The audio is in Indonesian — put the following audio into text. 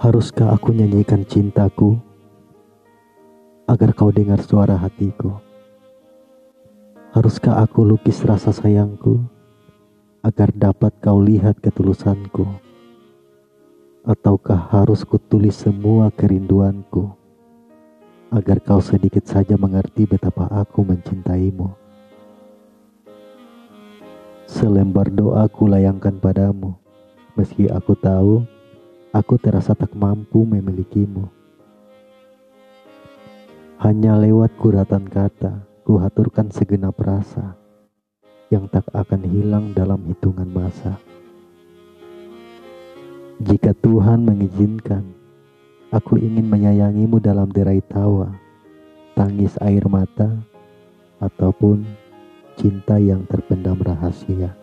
Haruskah aku nyanyikan cintaku agar kau dengar suara hatiku? Haruskah aku lukis rasa sayangku agar dapat kau lihat ketulusanku? Ataukah harus kutulis semua kerinduanku agar kau sedikit saja mengerti betapa aku mencintaimu? Selembar doa ku layangkan padamu, meski aku tahu aku terasa tak mampu memilikimu. Hanya lewat kuratan kata, ku haturkan segenap rasa yang tak akan hilang dalam hitungan masa. Jika Tuhan mengizinkan, aku ingin menyayangimu dalam derai tawa, tangis air mata, ataupun cinta yang terpendam rahasia.